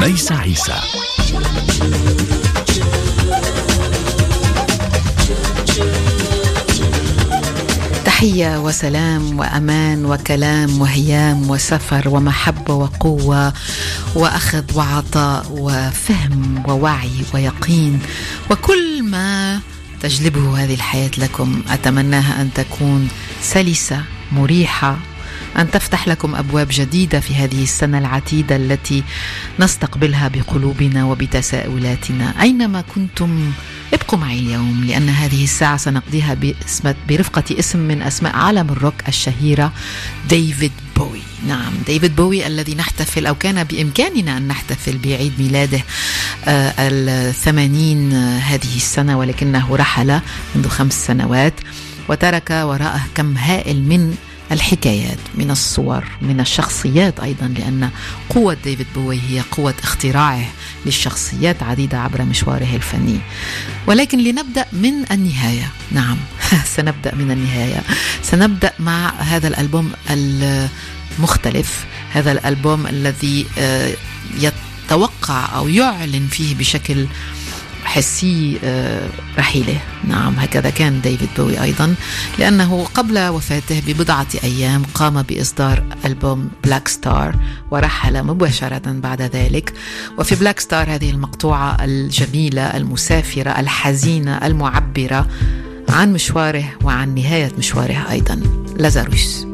ليس عيسى. تحية وسلام وأمان وكلام وهيام وسفر ومحبة وقوة وأخذ وعطاء وفهم ووعي ويقين وكل ما تجلبه هذه الحياة لكم. أتمناها أن تكون سلسة مريحة أن تفتح لكم أبواب جديدة في هذه السنة العتيدة التي نستقبلها بقلوبنا وبتساؤلاتنا. أينما كنتم ابقوا معي اليوم لأن هذه الساعة سنقضيها برفقة اسم من أسماء عالم الروك الشهيرة ديفيد بوي. نعم ديفيد بوي الذي نحتفل أو كان بإمكاننا أن نحتفل بعيد ميلاده آه الثمانين هذه السنة ولكنه رحل منذ خمس سنوات وترك وراءه كم هائل من الحكايات من الصور من الشخصيات أيضا لأن قوة ديفيد بوي هي قوة اختراعه للشخصيات عديدة عبر مشواره الفني. ولكن لنبدأ من النهاية. نعم سنبدأ من النهاية. سنبدأ مع هذا الألبوم المختلف. هذا الألبوم الذي آه، يتوقع أو يعلن فيه بشكل حسي آه، رحيله. نعم هكذا كان ديفيد بوي أيضا لأنه قبل وفاته ببضعة أيام قام بإصدار ألبوم Blackstar ورحل مباشرة بعد ذلك. وفي Blackstar هذه المقطوعة الجميلة المسافرة الحزينة المعبرة عن مشواره وعن نهاية مشواره أيضا. Lazarus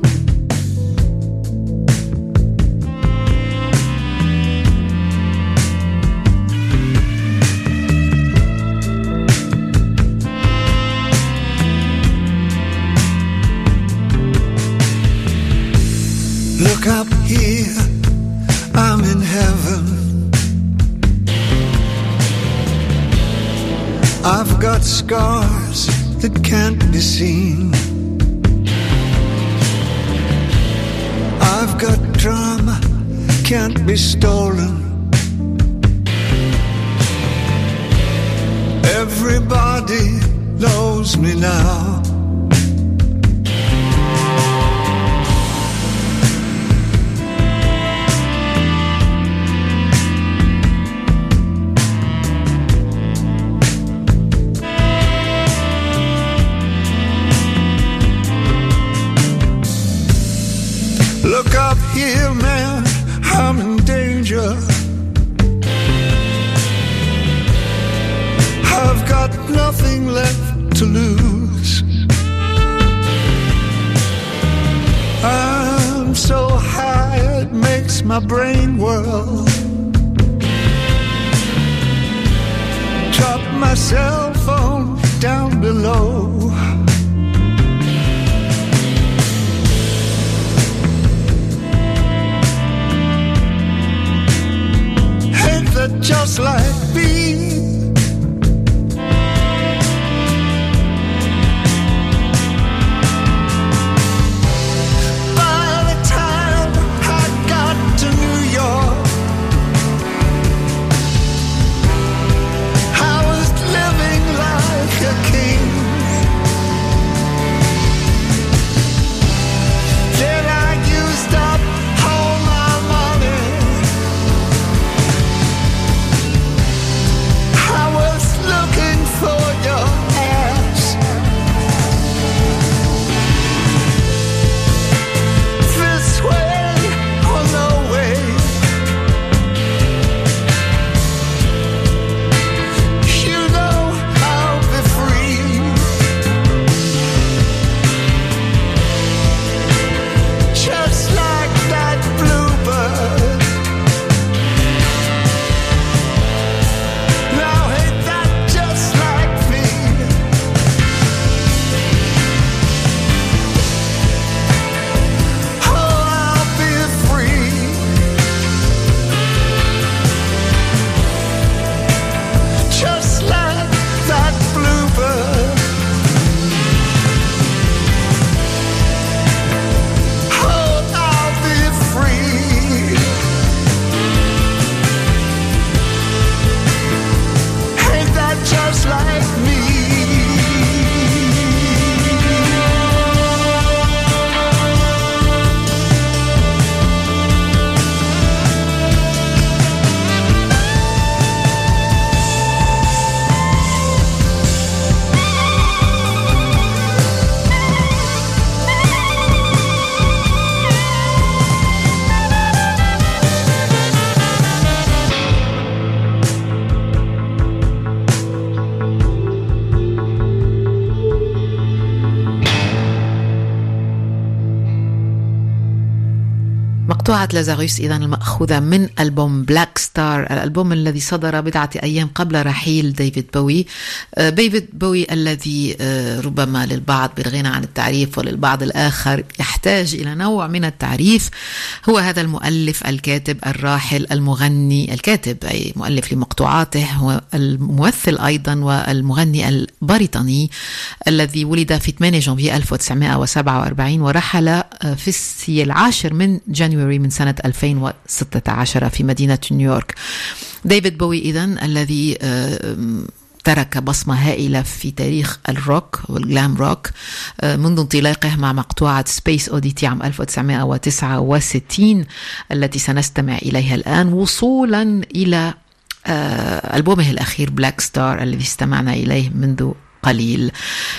Look up here, I'm in heaven. I've got scars that can't be seen. I've got drama, can't be stolen. Everybody knows me now. مقطوعة Lazarus إذا المأخوذة من ألبوم Blackstar الألبوم الذي صدر بضعة أيام قبل رحيل ديفيد بوي. آه، ديفيد بوي الذي آه، ربما للبعض بالغنى عن التعريف وللبعض الآخر يحتاج إلى نوع من التعريف. هو هذا المؤلف الكاتب الراحل المغني الكاتب أي مؤلف لمقطوعاته هو الممثل أيضا والمغني البريطاني الذي ولد في 8 جانفي 1947 ورحل آه، في العاشر من January من سنة 2016 في مدينة نيويورك. ديفيد بوي إذا الذي آه، ترك بصمة هائلة في تاريخ الروك وال glam rock آه، منذ انطلاقه مع مقطوعة Space Oddity عام 1969 التي سنستمع إليها الآن وصولا إلى آه، ألبومه الأخير Blackstar الذي استمعنا إليه منذ قليل.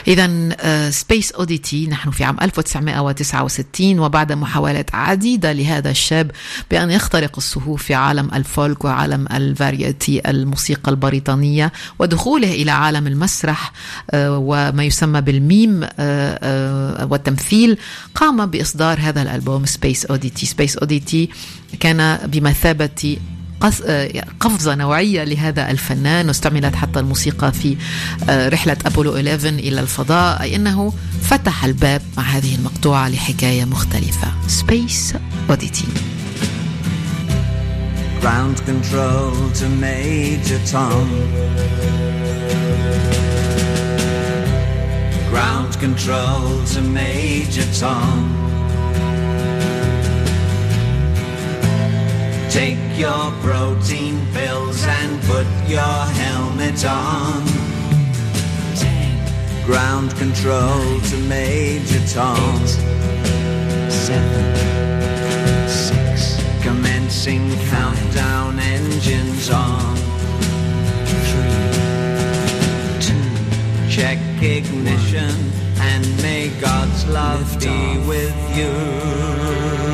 إذا Space Oddity نحن في عام 1969 وبعد محاولات عديدة لهذا الشاب بأن يخترق الصفوف في عالم ال folk وعالم ال variété الموسيقى البريطانية ودخوله إلى عالم المسرح آه، وما يسمى بال mime آه، آه، والتمثيل. قام بإصدار هذا الألبوم Space Oddity Space Oddity كان بمثابة قفزة نوعية لهذا الفنان. واستعملت حتى الموسيقى في آه، رحلة أبولو 11 إلى الفضاء أي أنه فتح الباب مع هذه المقطوعة لحكاية مختلفة. Space Oddity. Ground control to Major Tom. Ground control to Major Tom. Take your protein pills and put your helmet on. Ten, Ground control nine, to Major Tom. Eight, seven, six. Commencing countdown engines on. Three, two. Check ignition one. and may God's love be with you.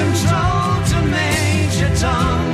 control to major tongue.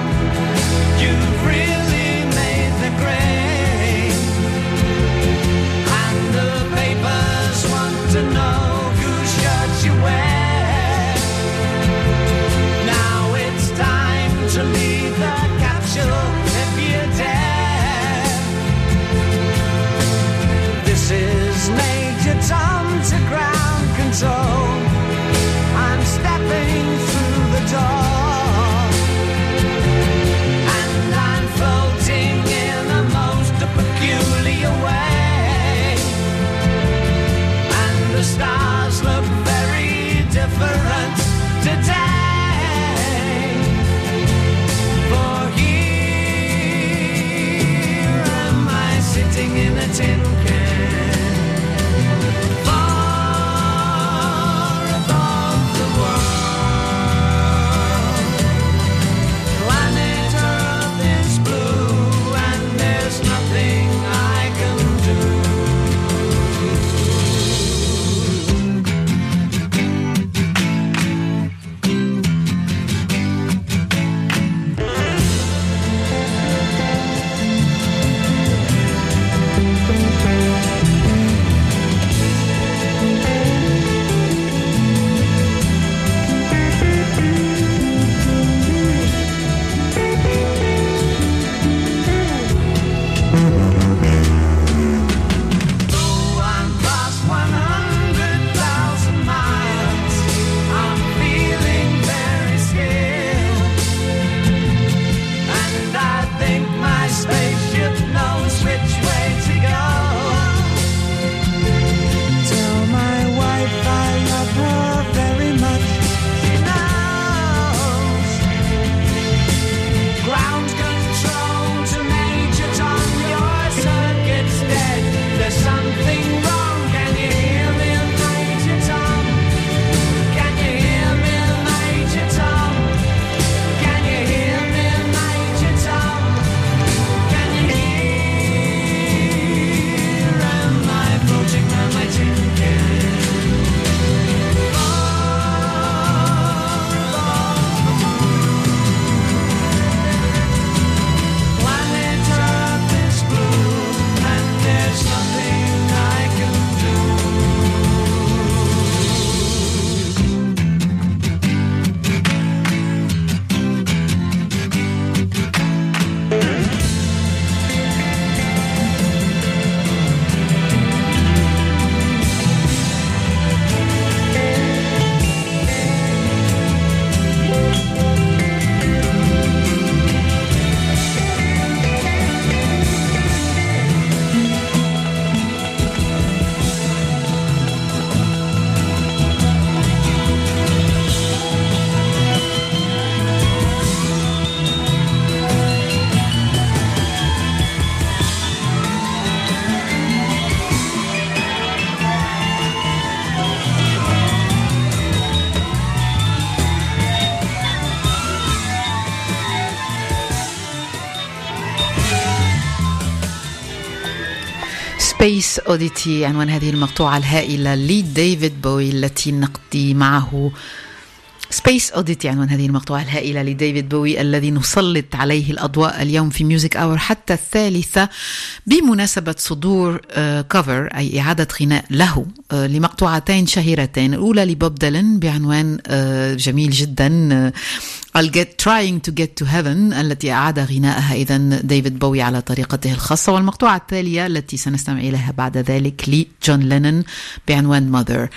Space Oddity عنوان هذه المقطوعة الهائلة لديفيد بوي التي نقضي معه Space Oddity عنوان هذه المقطوعة الهائلة لديفيد بوي الذي نسلط عليه الأضواء اليوم في Music Hour حتى الثالثة بمناسبة صدور cover آه، أي إعادة غناء له آه، لمقطوعتين شهيرتين الأولى لبوب ديلن بعنوان آه، جميل جدا I'll get Trying to Get to Heaven التي أعاد غناءها. إذا ديفيد بوي على طريقته الخاصة والمقطوعة التالية التي سنستمع إليها بعد ذلك لجون لينن بعنوان Mother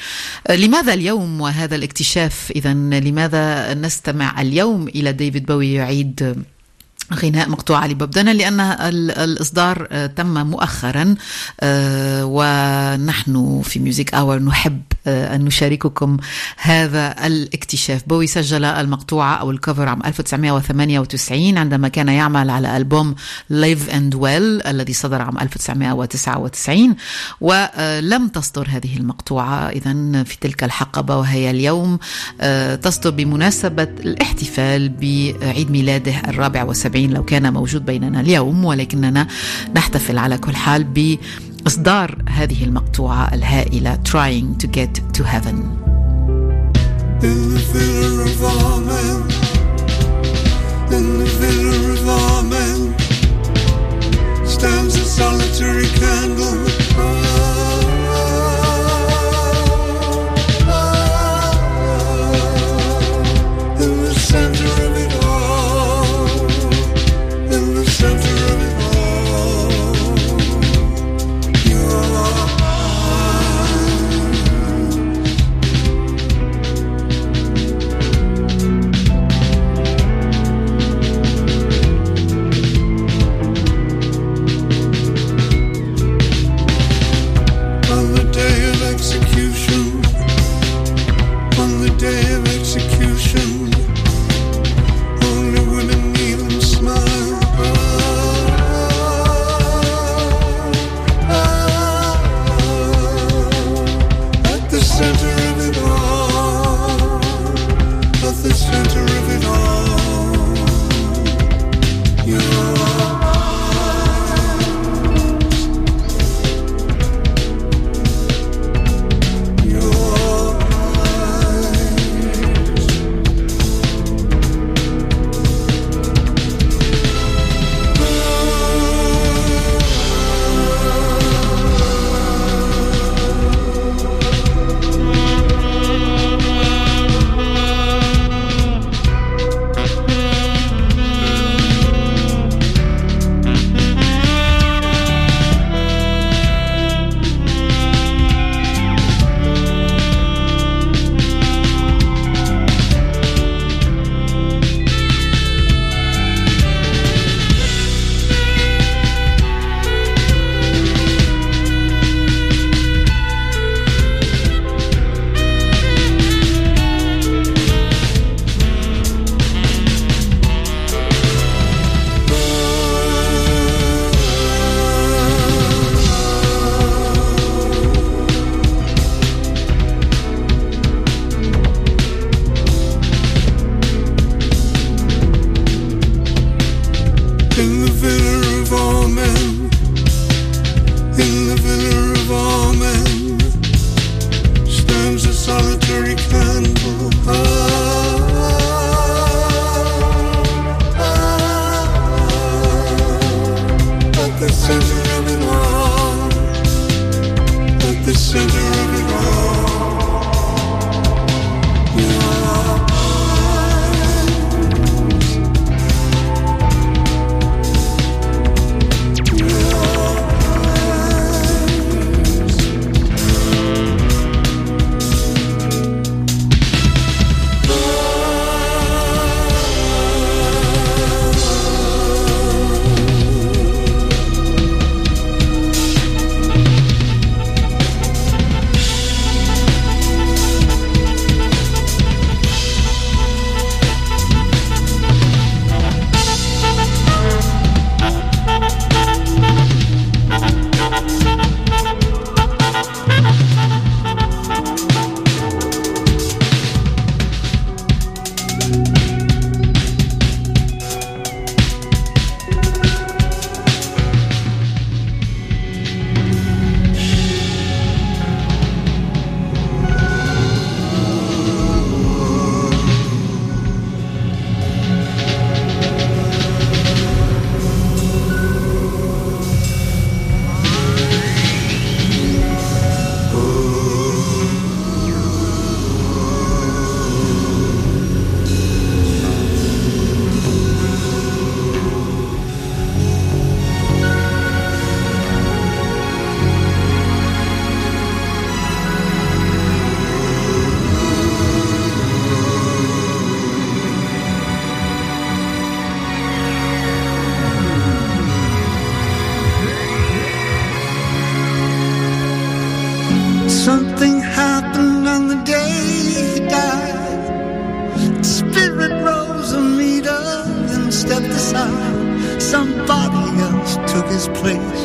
لماذا اليوم وهذا الاكتشاف؟ إذا لماذا نستمع اليوم إلى ديفيد بوي يعيد غناء مقطوعة لبوب ديلان لأن الإصدار تم مؤخرا ونحن في Music Hour نحب أن نشارككم هذا الاكتشاف. بوي سجل المقطوعة أو ال cover عام 1998 عندما كان يعمل على ألبوم Live and Well الذي صدر عام 1999 ولم تصدر هذه المقطوعة إذا في تلك الحقبة وهي اليوم. تصدر بمناسبة الاحتفال بعيد ميلاده الرابع والسبعين لو كان موجود بيننا اليوم ولكننا نحتفل على كل حال بإصدار هذه المقطوعة الهائلة Trying to Get to Heaven. In the on the day of execution. Place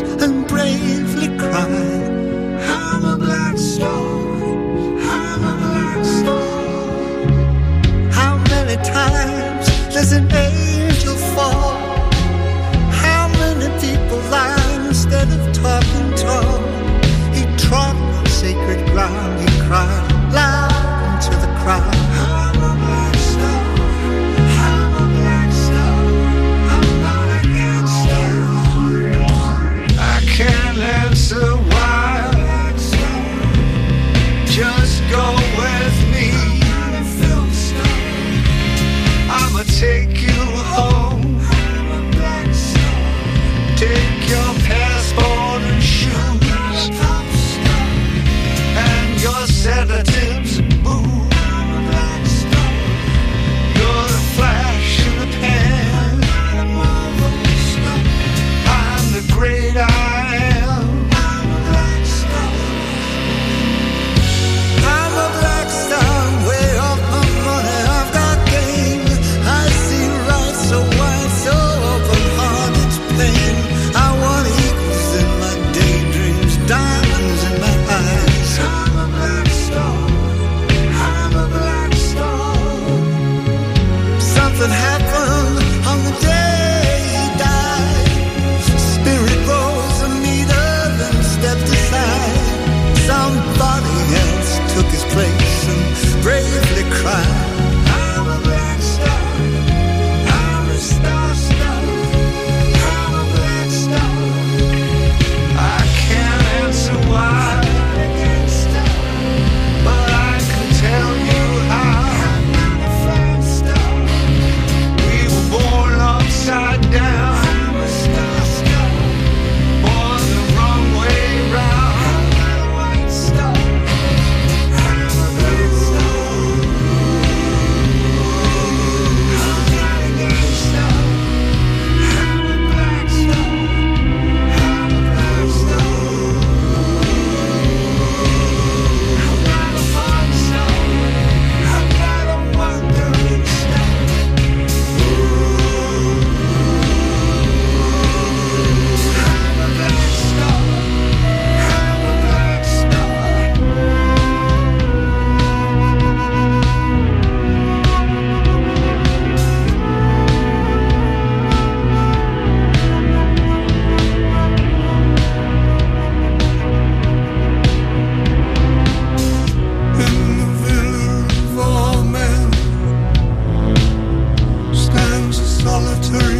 solitary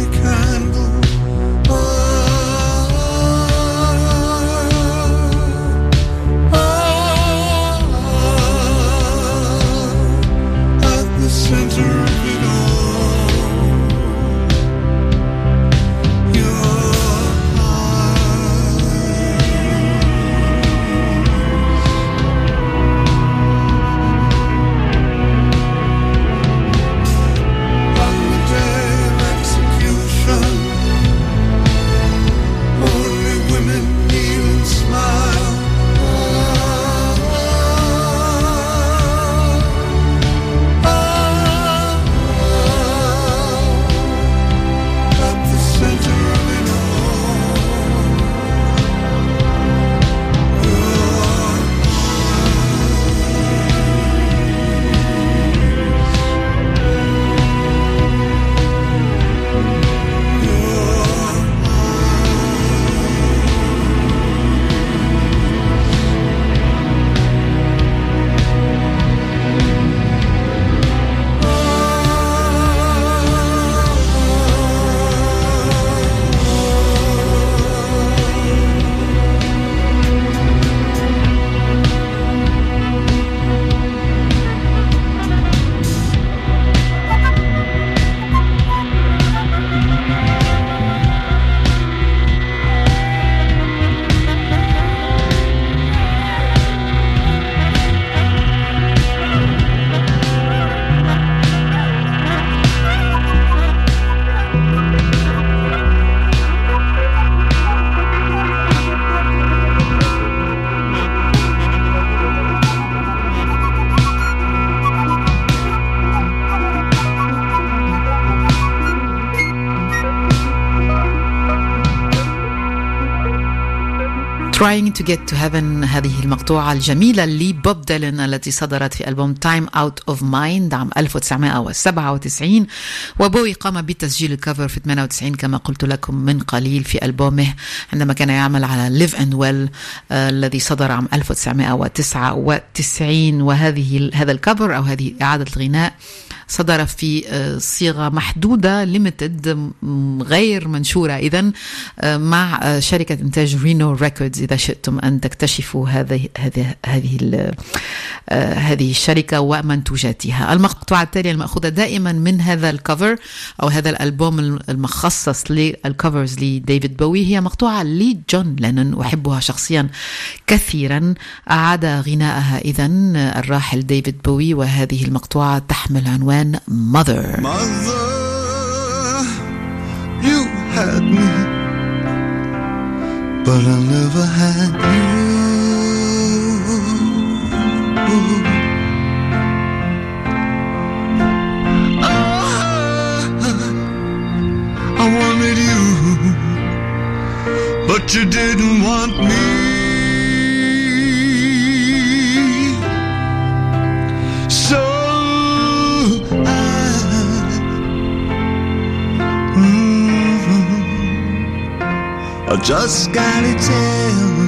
Trying to get to heaven. هذه المقطوعة الجميلة لبوب ديلن التي صدرت في ألبوم Time Out of Mind عام 1997 وبوي قام بتسجيل الكفر في 98 كما قلت لكم من قليل في ألبومه عندما كان يعمل على Live and Well آه الذي صدر عام 1999 وهذه هذا الكفر أو هذه إعادة الغناء صدر في صيغة محدودة ليمتد غير منشورة. اذا مع شركة إنتاج Rhino Records إذا شئتم أن تكتشفوا هذه هذه هذه الشركة ومنتوجاتها المقطوعة التالية المأخوذة دائما من هذا ال cover أو هذا الألبوم المخصص لل covers لديفيد بوي هي مقطوعة لجون لينون. أحبها شخصيا كثيرا. أعاد غناءها اذا الراحل ديفيد بوي وهذه المقطوعة تحمل عنوان Mother. Mother, you had me, but I never had you. Oh, I wanted you, but you didn't want me. Just gotta tell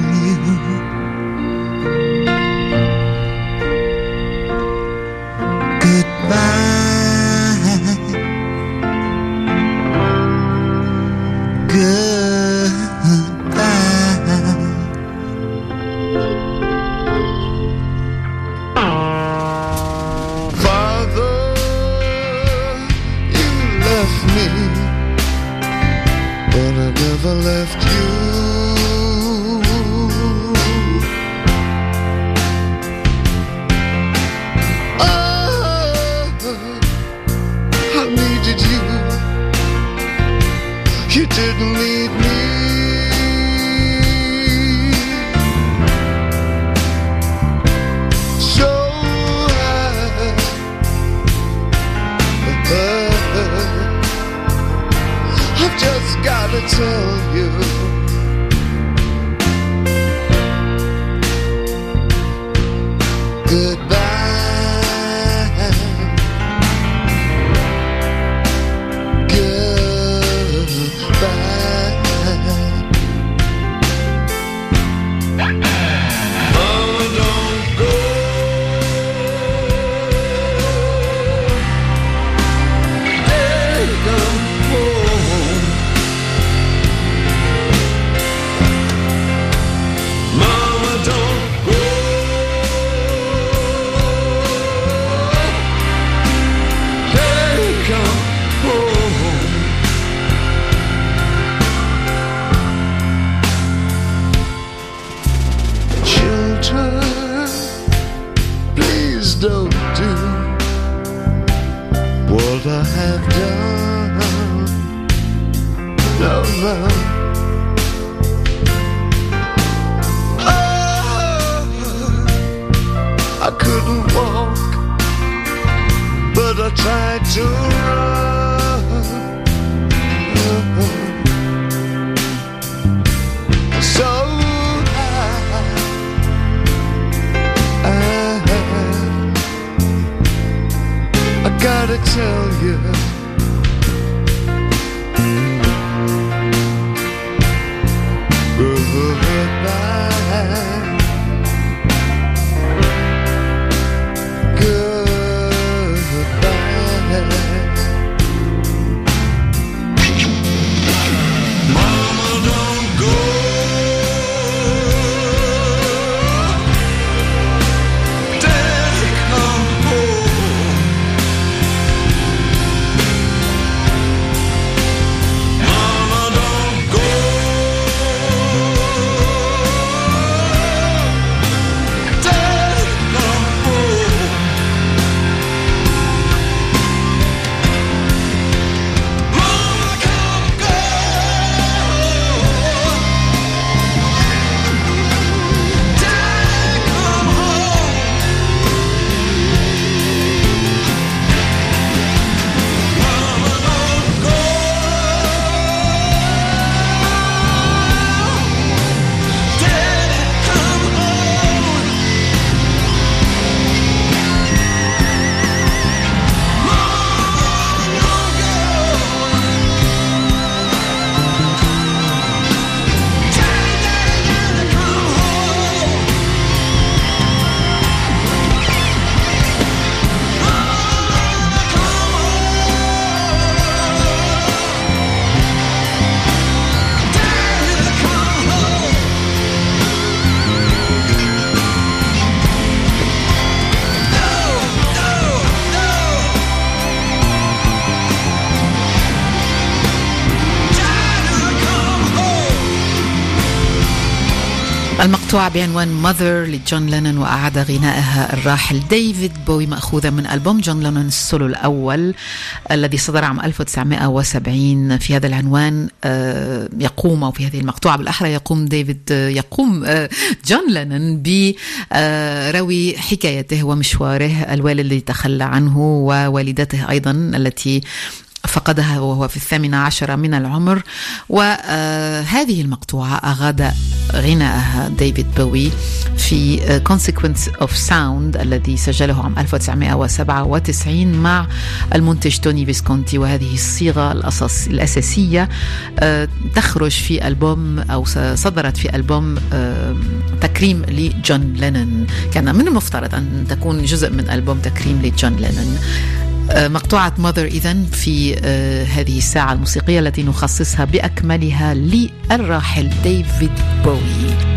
مقطوعة بعنوان Mother لجون لينون وأعاد غنائها الراحل ديفيد بوي مأخوذة من ألبوم جون لينون السولو الأول الذي صدر عام 1970 في هذا العنوان آه، يقوم أو في هذه المقطوعة بالأحرى يقوم ديفيد آه، يقوم آه، جون لينون بروي حكايته ومشواره الوالد الذي تخلى عنه ووالدته أيضا التي فقدها وهو في الثامنة عشرة من العمر. وهذه المقطوعة أعاد غناءها ديفيد بوي في Consequence of Sound الذي سجله عام 1997 مع المنتج توني فيسكونتي. وهذه الصيغة الأساسية تخرج في ألبوم أو صدرت في ألبوم تكريم لجون لينون. كان من المفترض أن تكون جزء من ألبوم تكريم لجون لينون. آه، مقطوعة ماذر إذا في آه، هذه الساعة الموسيقية التي نخصصها بأكملها للراحل ديفيد بوي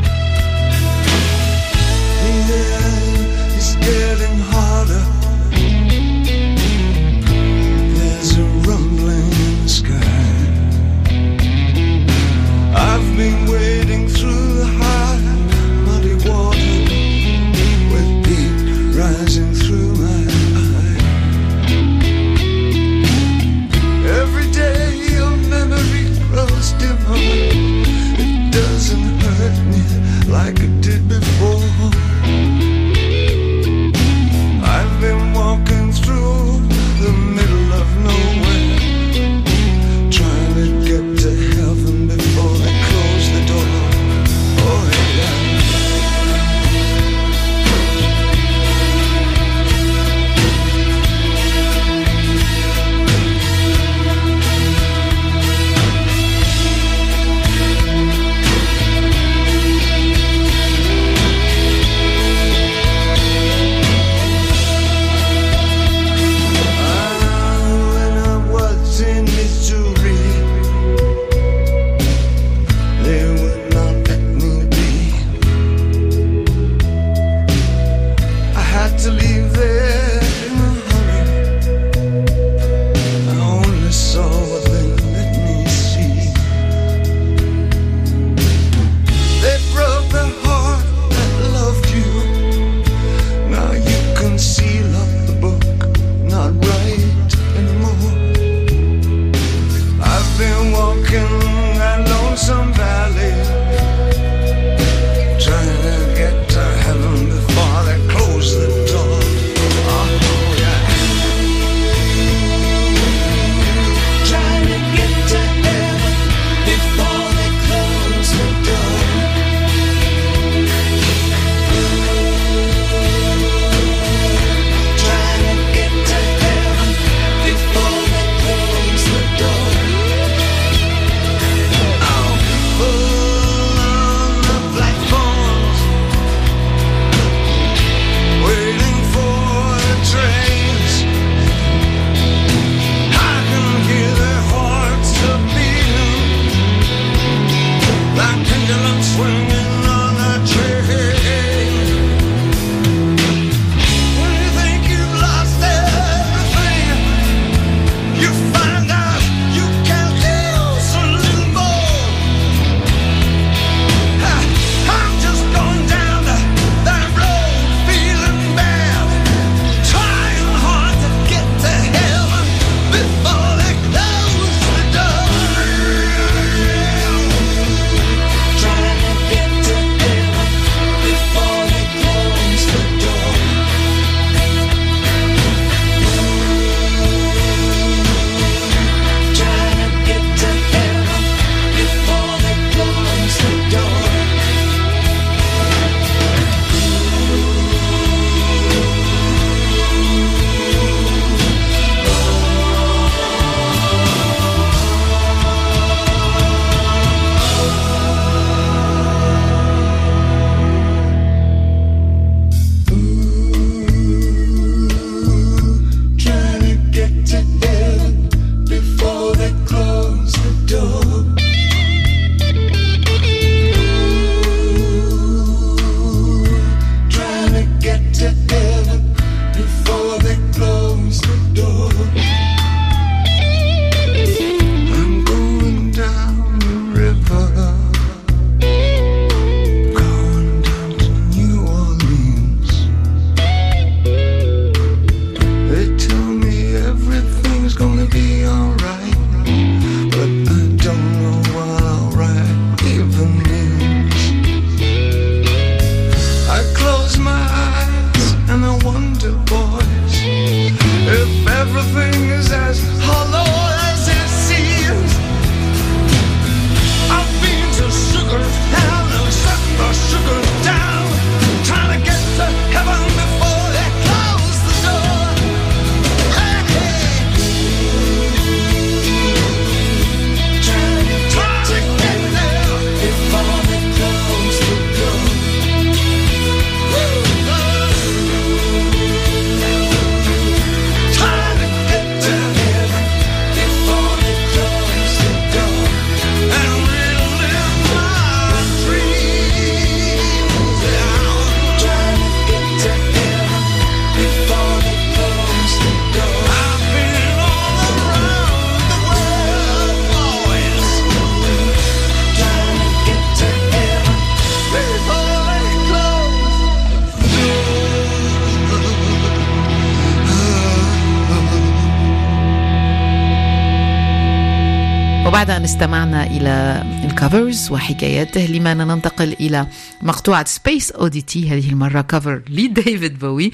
استمعنا إلى ال covers وحكاياته لما ننتقل إلى مقطوعة Space Oddity هذه المرة cover لديفيد بوي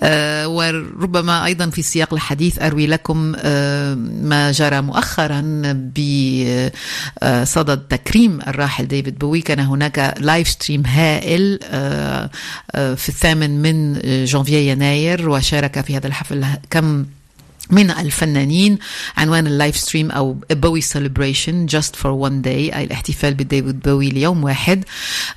آه وربما أيضا في سياق الحديث أروي لكم آه ما جرى مؤخرا بصدد تكريم الراحل ديفيد بوي كان هناك live stream هائل آه آه في الثامن من جانفيي يناير وشارك في هذا الحفل كم من الفنانين عنوان ال live stream A Bowie Celebration Just for One Day أي الاحتفال بديفيد بوي ليوم واحد.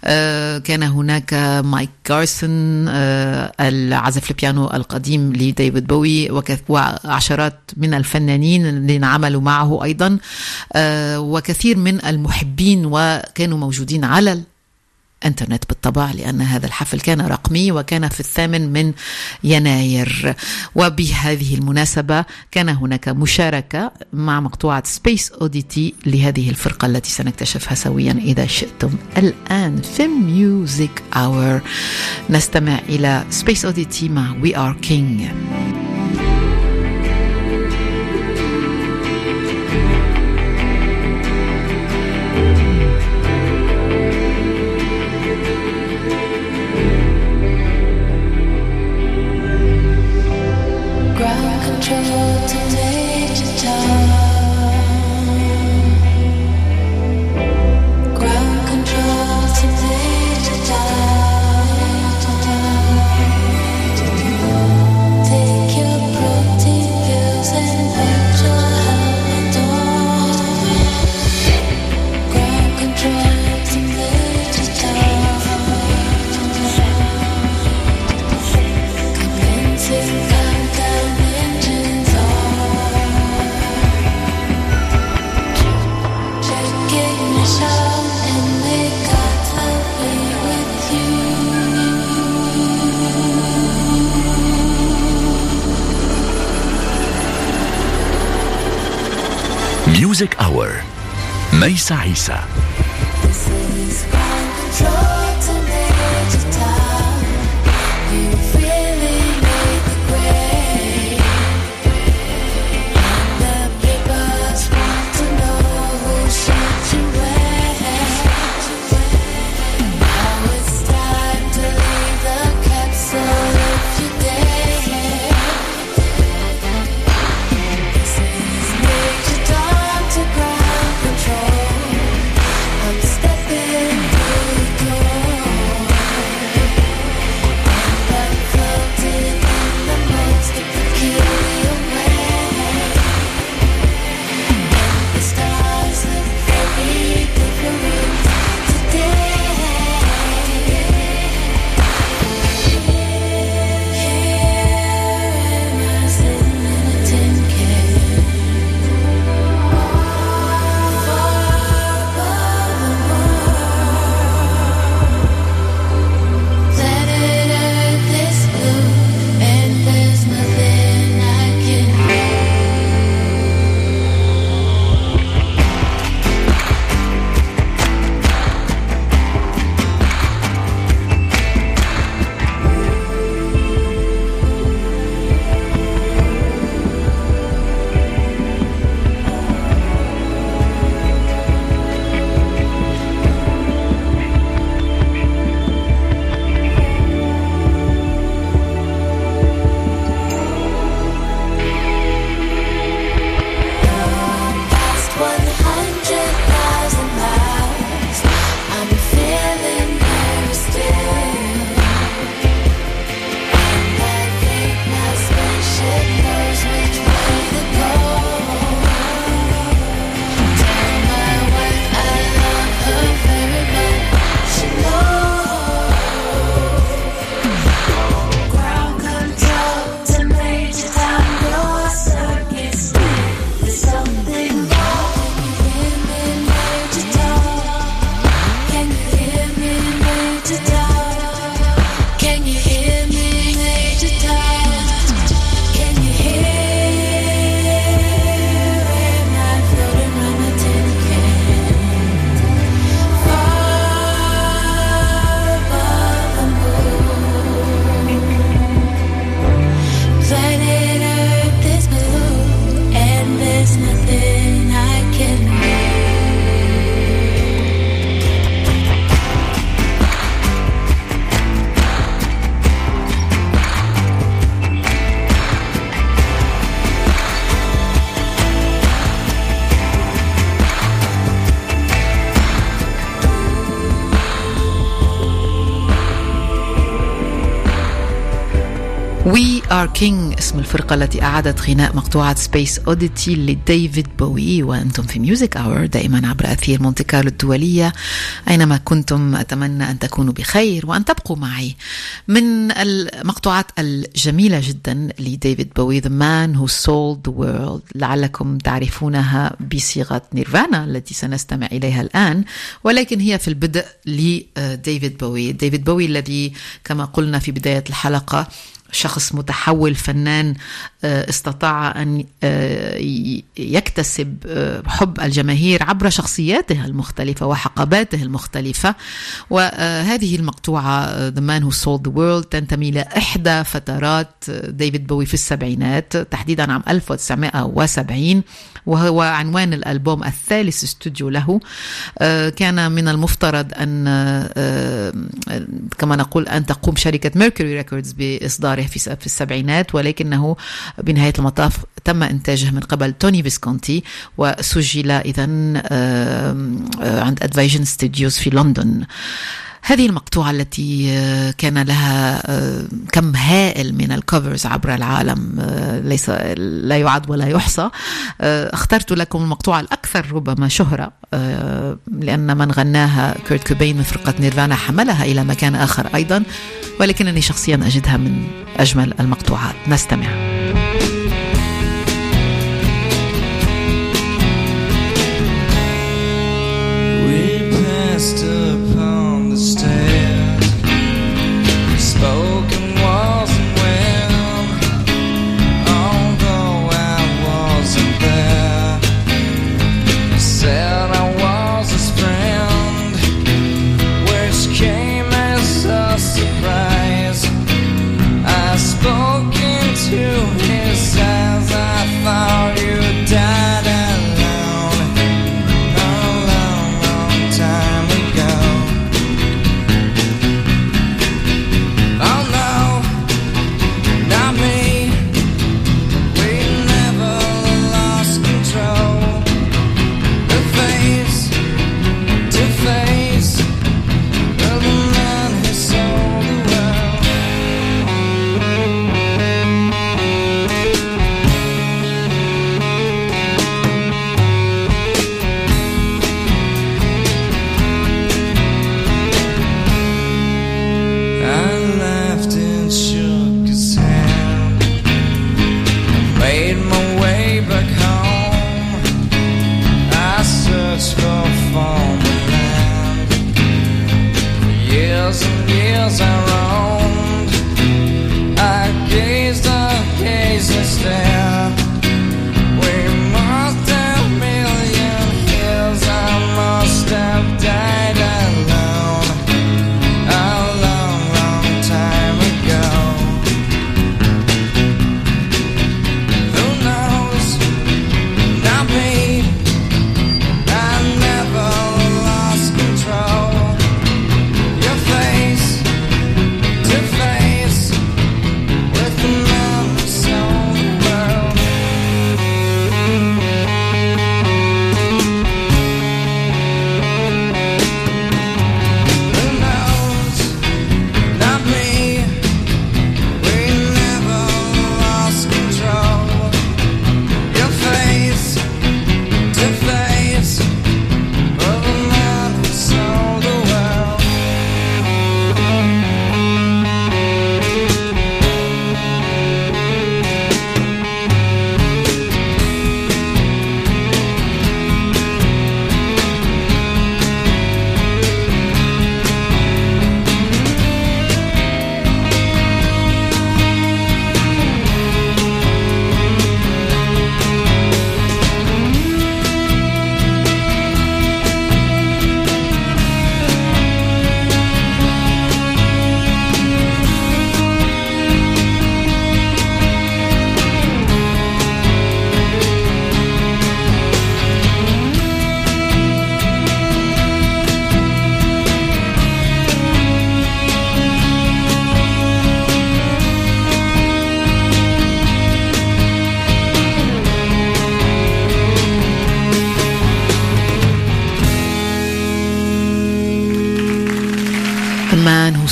آه كان هناك مايك جارسون آه العازف البيانو القديم لديفيد بوي وعشرات من الفنانين الذين عملوا معه أيضا. آه وكثير من المحبين وكانوا موجودين على انترنت بالطبع لأن هذا الحفل كان رقمي وكان في الثامن من يناير. وبهذه المناسبة كان هناك مشاركة مع مقطوعة Space Oddity لهذه الفرقة التي سنكتشفها سويا إذا شئتم. الآن في Music Hour نستمع إلى Space Oddity مع We Are King ميسا عيسى. King اسم الفرقة التي أعادت غناء مقطوعة Space Oddity لديفيد بوي وأنتم في Music Hour دائما عبر أثير مونتي كارلو الدولية أينما كنتم أتمنى أن تكونوا بخير وأن تبقوا معي. من المقطوعات الجميلة جدا لديفيد بوي The Man Who Sold the World لعلكم تعرفونها بصيغة نيرفانا التي سنستمع إليها الآن ولكن هي في البدء لديفيد بوي. ديفيد بوي الذي كما قلنا في بداية الحلقة شخص متحول فنان آه، استطاع أن آه، يكتسب آه، حب الجماهير عبر شخصياته المختلفة وحقباته المختلفة. وهذه المقطوعة The Man Who Sold the World تنتمي لاحدى فترات ديفيد بوي في السبعينات تحديدا عام 1970 وهو عنوان الألبوم الثالث استوديو له. كان من المفترض أن كما نقول أن تقوم شركة Mercury Records بإصداره في السبعينات ولكنه بنهاية المطاف تم إنتاجه من قبل توني فيسكونتي وسجل إذا عند Advision Studios في لندن. هذه المقطوعة التي آه، كان لها آه، كم هائل من ال covers عبر العالم آه، ليس لا يعد ولا يحصى. اخترت لكم المقطوعة الأكثر ربما شهرة لأن من غناها كيرت كوبين من فرقة نيرفانا حملها إلى مكان آخر أيضا ولكنني شخصيا أجدها من أجمل المقطوعات. نستمع.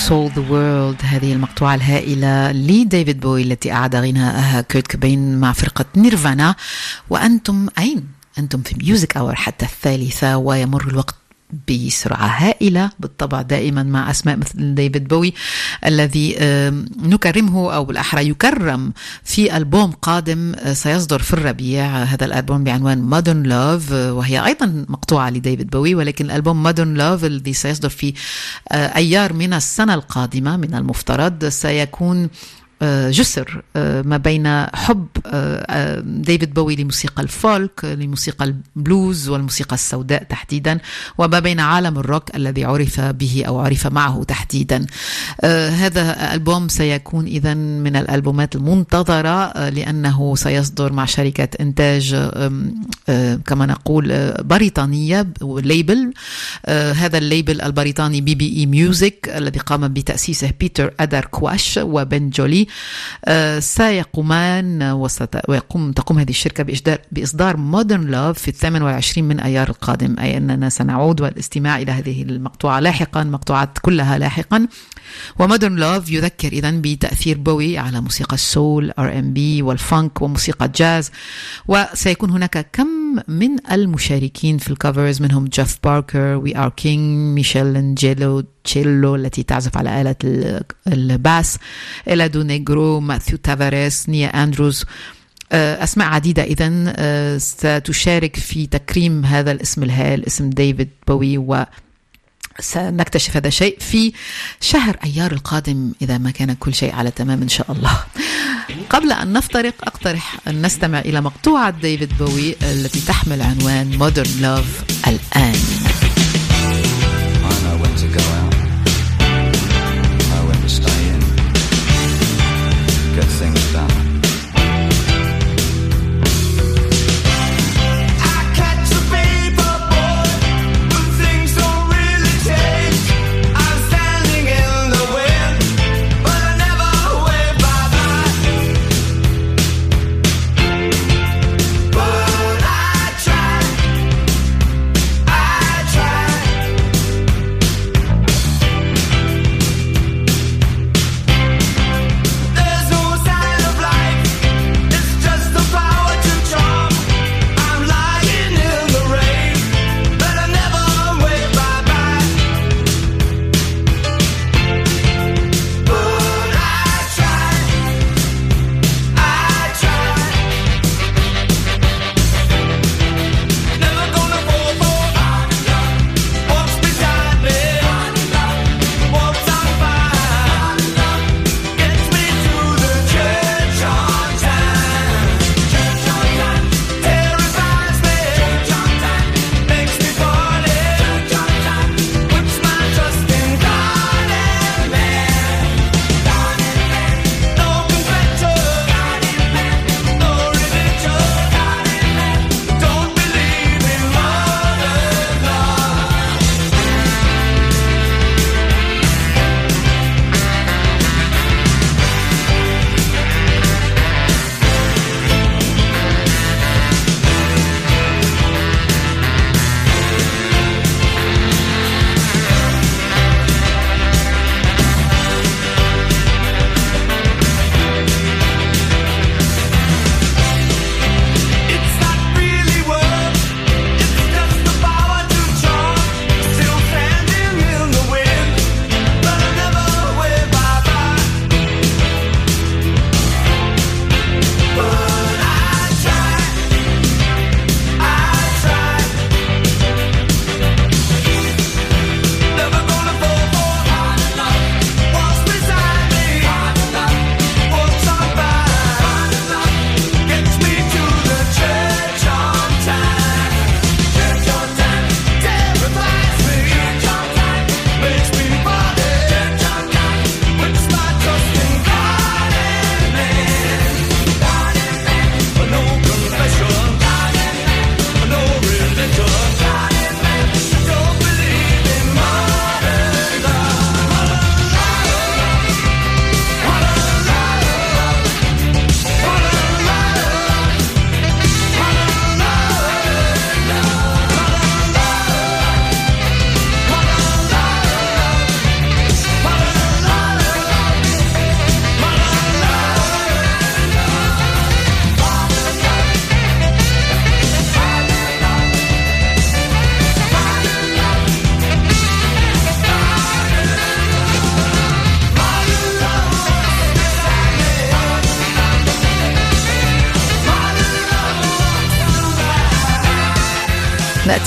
Sold the World هذه المقطوعة الهائلة لديفيد بوي التي أعاد غناءها كيرت كوبين مع فرقة نيرفانا وأنتم أين؟ أنتم في Music Hour حتى الثالثة ويمر الوقت بسرعة هائلة بالطبع دائما مع أسماء مثل ديفيد بوي الذي نكرمه أو بالأحرى يكرم في ألبوم قادم آه، سيصدر في الربيع هذا الألبوم بعنوان Modern Love آه، وهي أيضا مقطوعة لديفيد بوي ولكن الألبوم Modern Love الذي سيصدر في آه، أيار من السنة القادمة من المفترض سيكون آه، جسر آه، ما بين حب آه، ديفيد بوي لموسيقى الفولك لموسيقى البلوز والموسيقى السوداء تحديدا وما بين عالم الروك الذي عرف به أو عرف معه تحديدا. هذا ألبوم سيكون اذا من الألبومات المنتظرة لأنه سيصدر مع شركة إنتاج كما نقول بريطانية label هذا ال label البريطاني BBE Music الذي قام بتأسيسه بيتر ادر كواش وبن جولي. آه، سيقومان ويقوم تقوم هذه الشركة بإصدار, بإصدار Modern Love في الثامن والعشرين من أيار القادم. أي أننا سنعود والاستماع إلى هذه المقطوعة لاحقا مقطوعات كلها لاحقا. و Modern Love يذكر إذا بتأثير بوي على موسيقى السول R&B والفانك وموسيقى الجاز. وسيكون هناك كم من المشاركين في ال covers منهم جيف باركر We Are King ميشيل انجيلو تشيلو التي تعزف على آلة الباس إلى دونيغرو ماثيو تافاريس نيا أندروز. آه، أسماء عديدة إذا. آه، ستشارك في تكريم هذا الاسم الهائل اسم ديفيد بوي و سنكتشف هذا الشيء في شهر أيار القادم إذا ما كان كل شيء على تمام إن شاء الله. قبل أن نفترق أقترح أن نستمع إلى مقطوعة ديفيد بوي التي تحمل عنوان Modern Love الآن.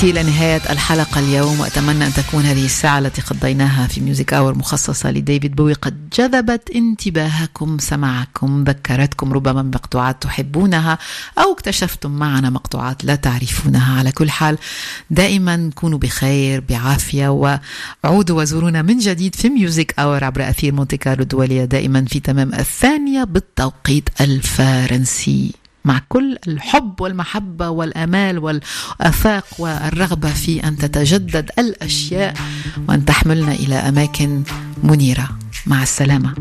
نأتي إلى نهاية الحلقة اليوم وأتمنى أن تكون هذه الساعة التي قضيناها في Music Hour مخصصة لديفيد بوي. قد جذبت انتباهكم سماعكم ذكرتكم ربما بمقطوعات تحبونها أو اكتشفتم معنا مقطوعات لا تعرفونها. على كل حال دائما كونوا بخير بعافية وعودوا وزورونا من جديد في Music Hour عبر أثير مونتي كارلو الدولية دائما في تمام الثانية بالتوقيت الفرنسي. مع كل الحب والمحبة والأمال والآفاق والرغبة في أن تتجدد الأشياء وأن تحملنا إلى أماكن منيرة. مع السلامة.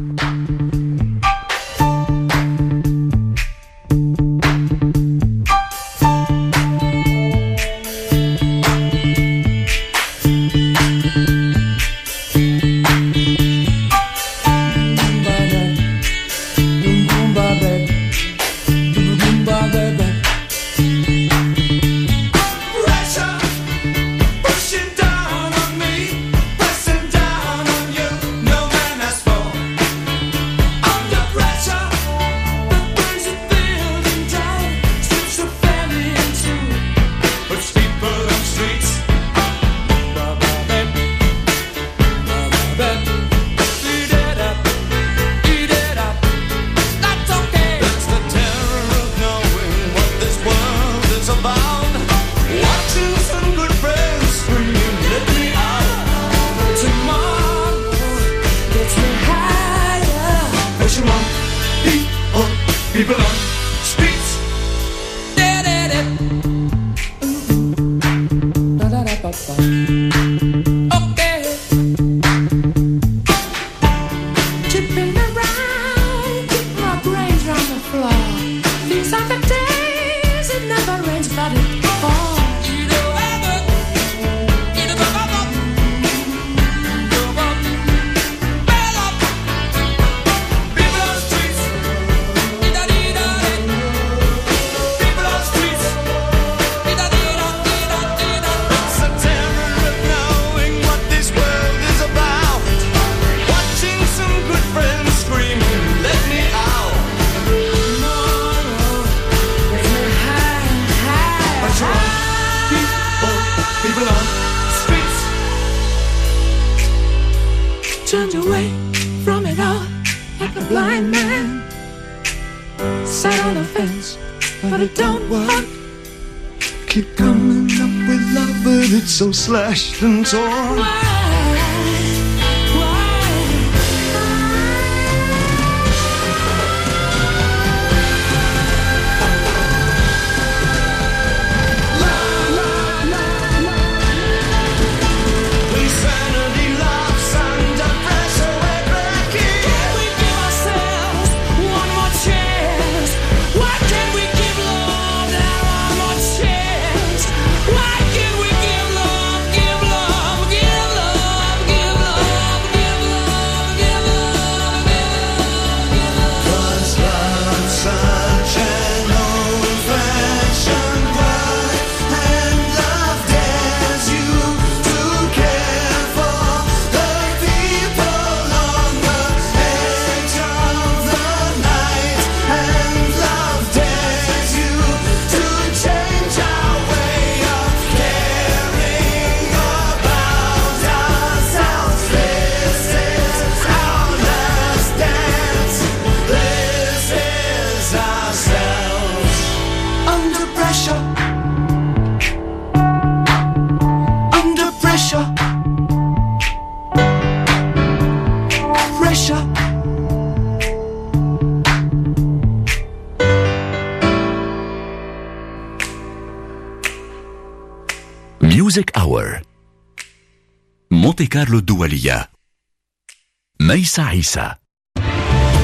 Sat on offense, fence, but it don't work. Keep coming up with love, but it's so slashed and torn. كارلو الدولية. ميس عيسى.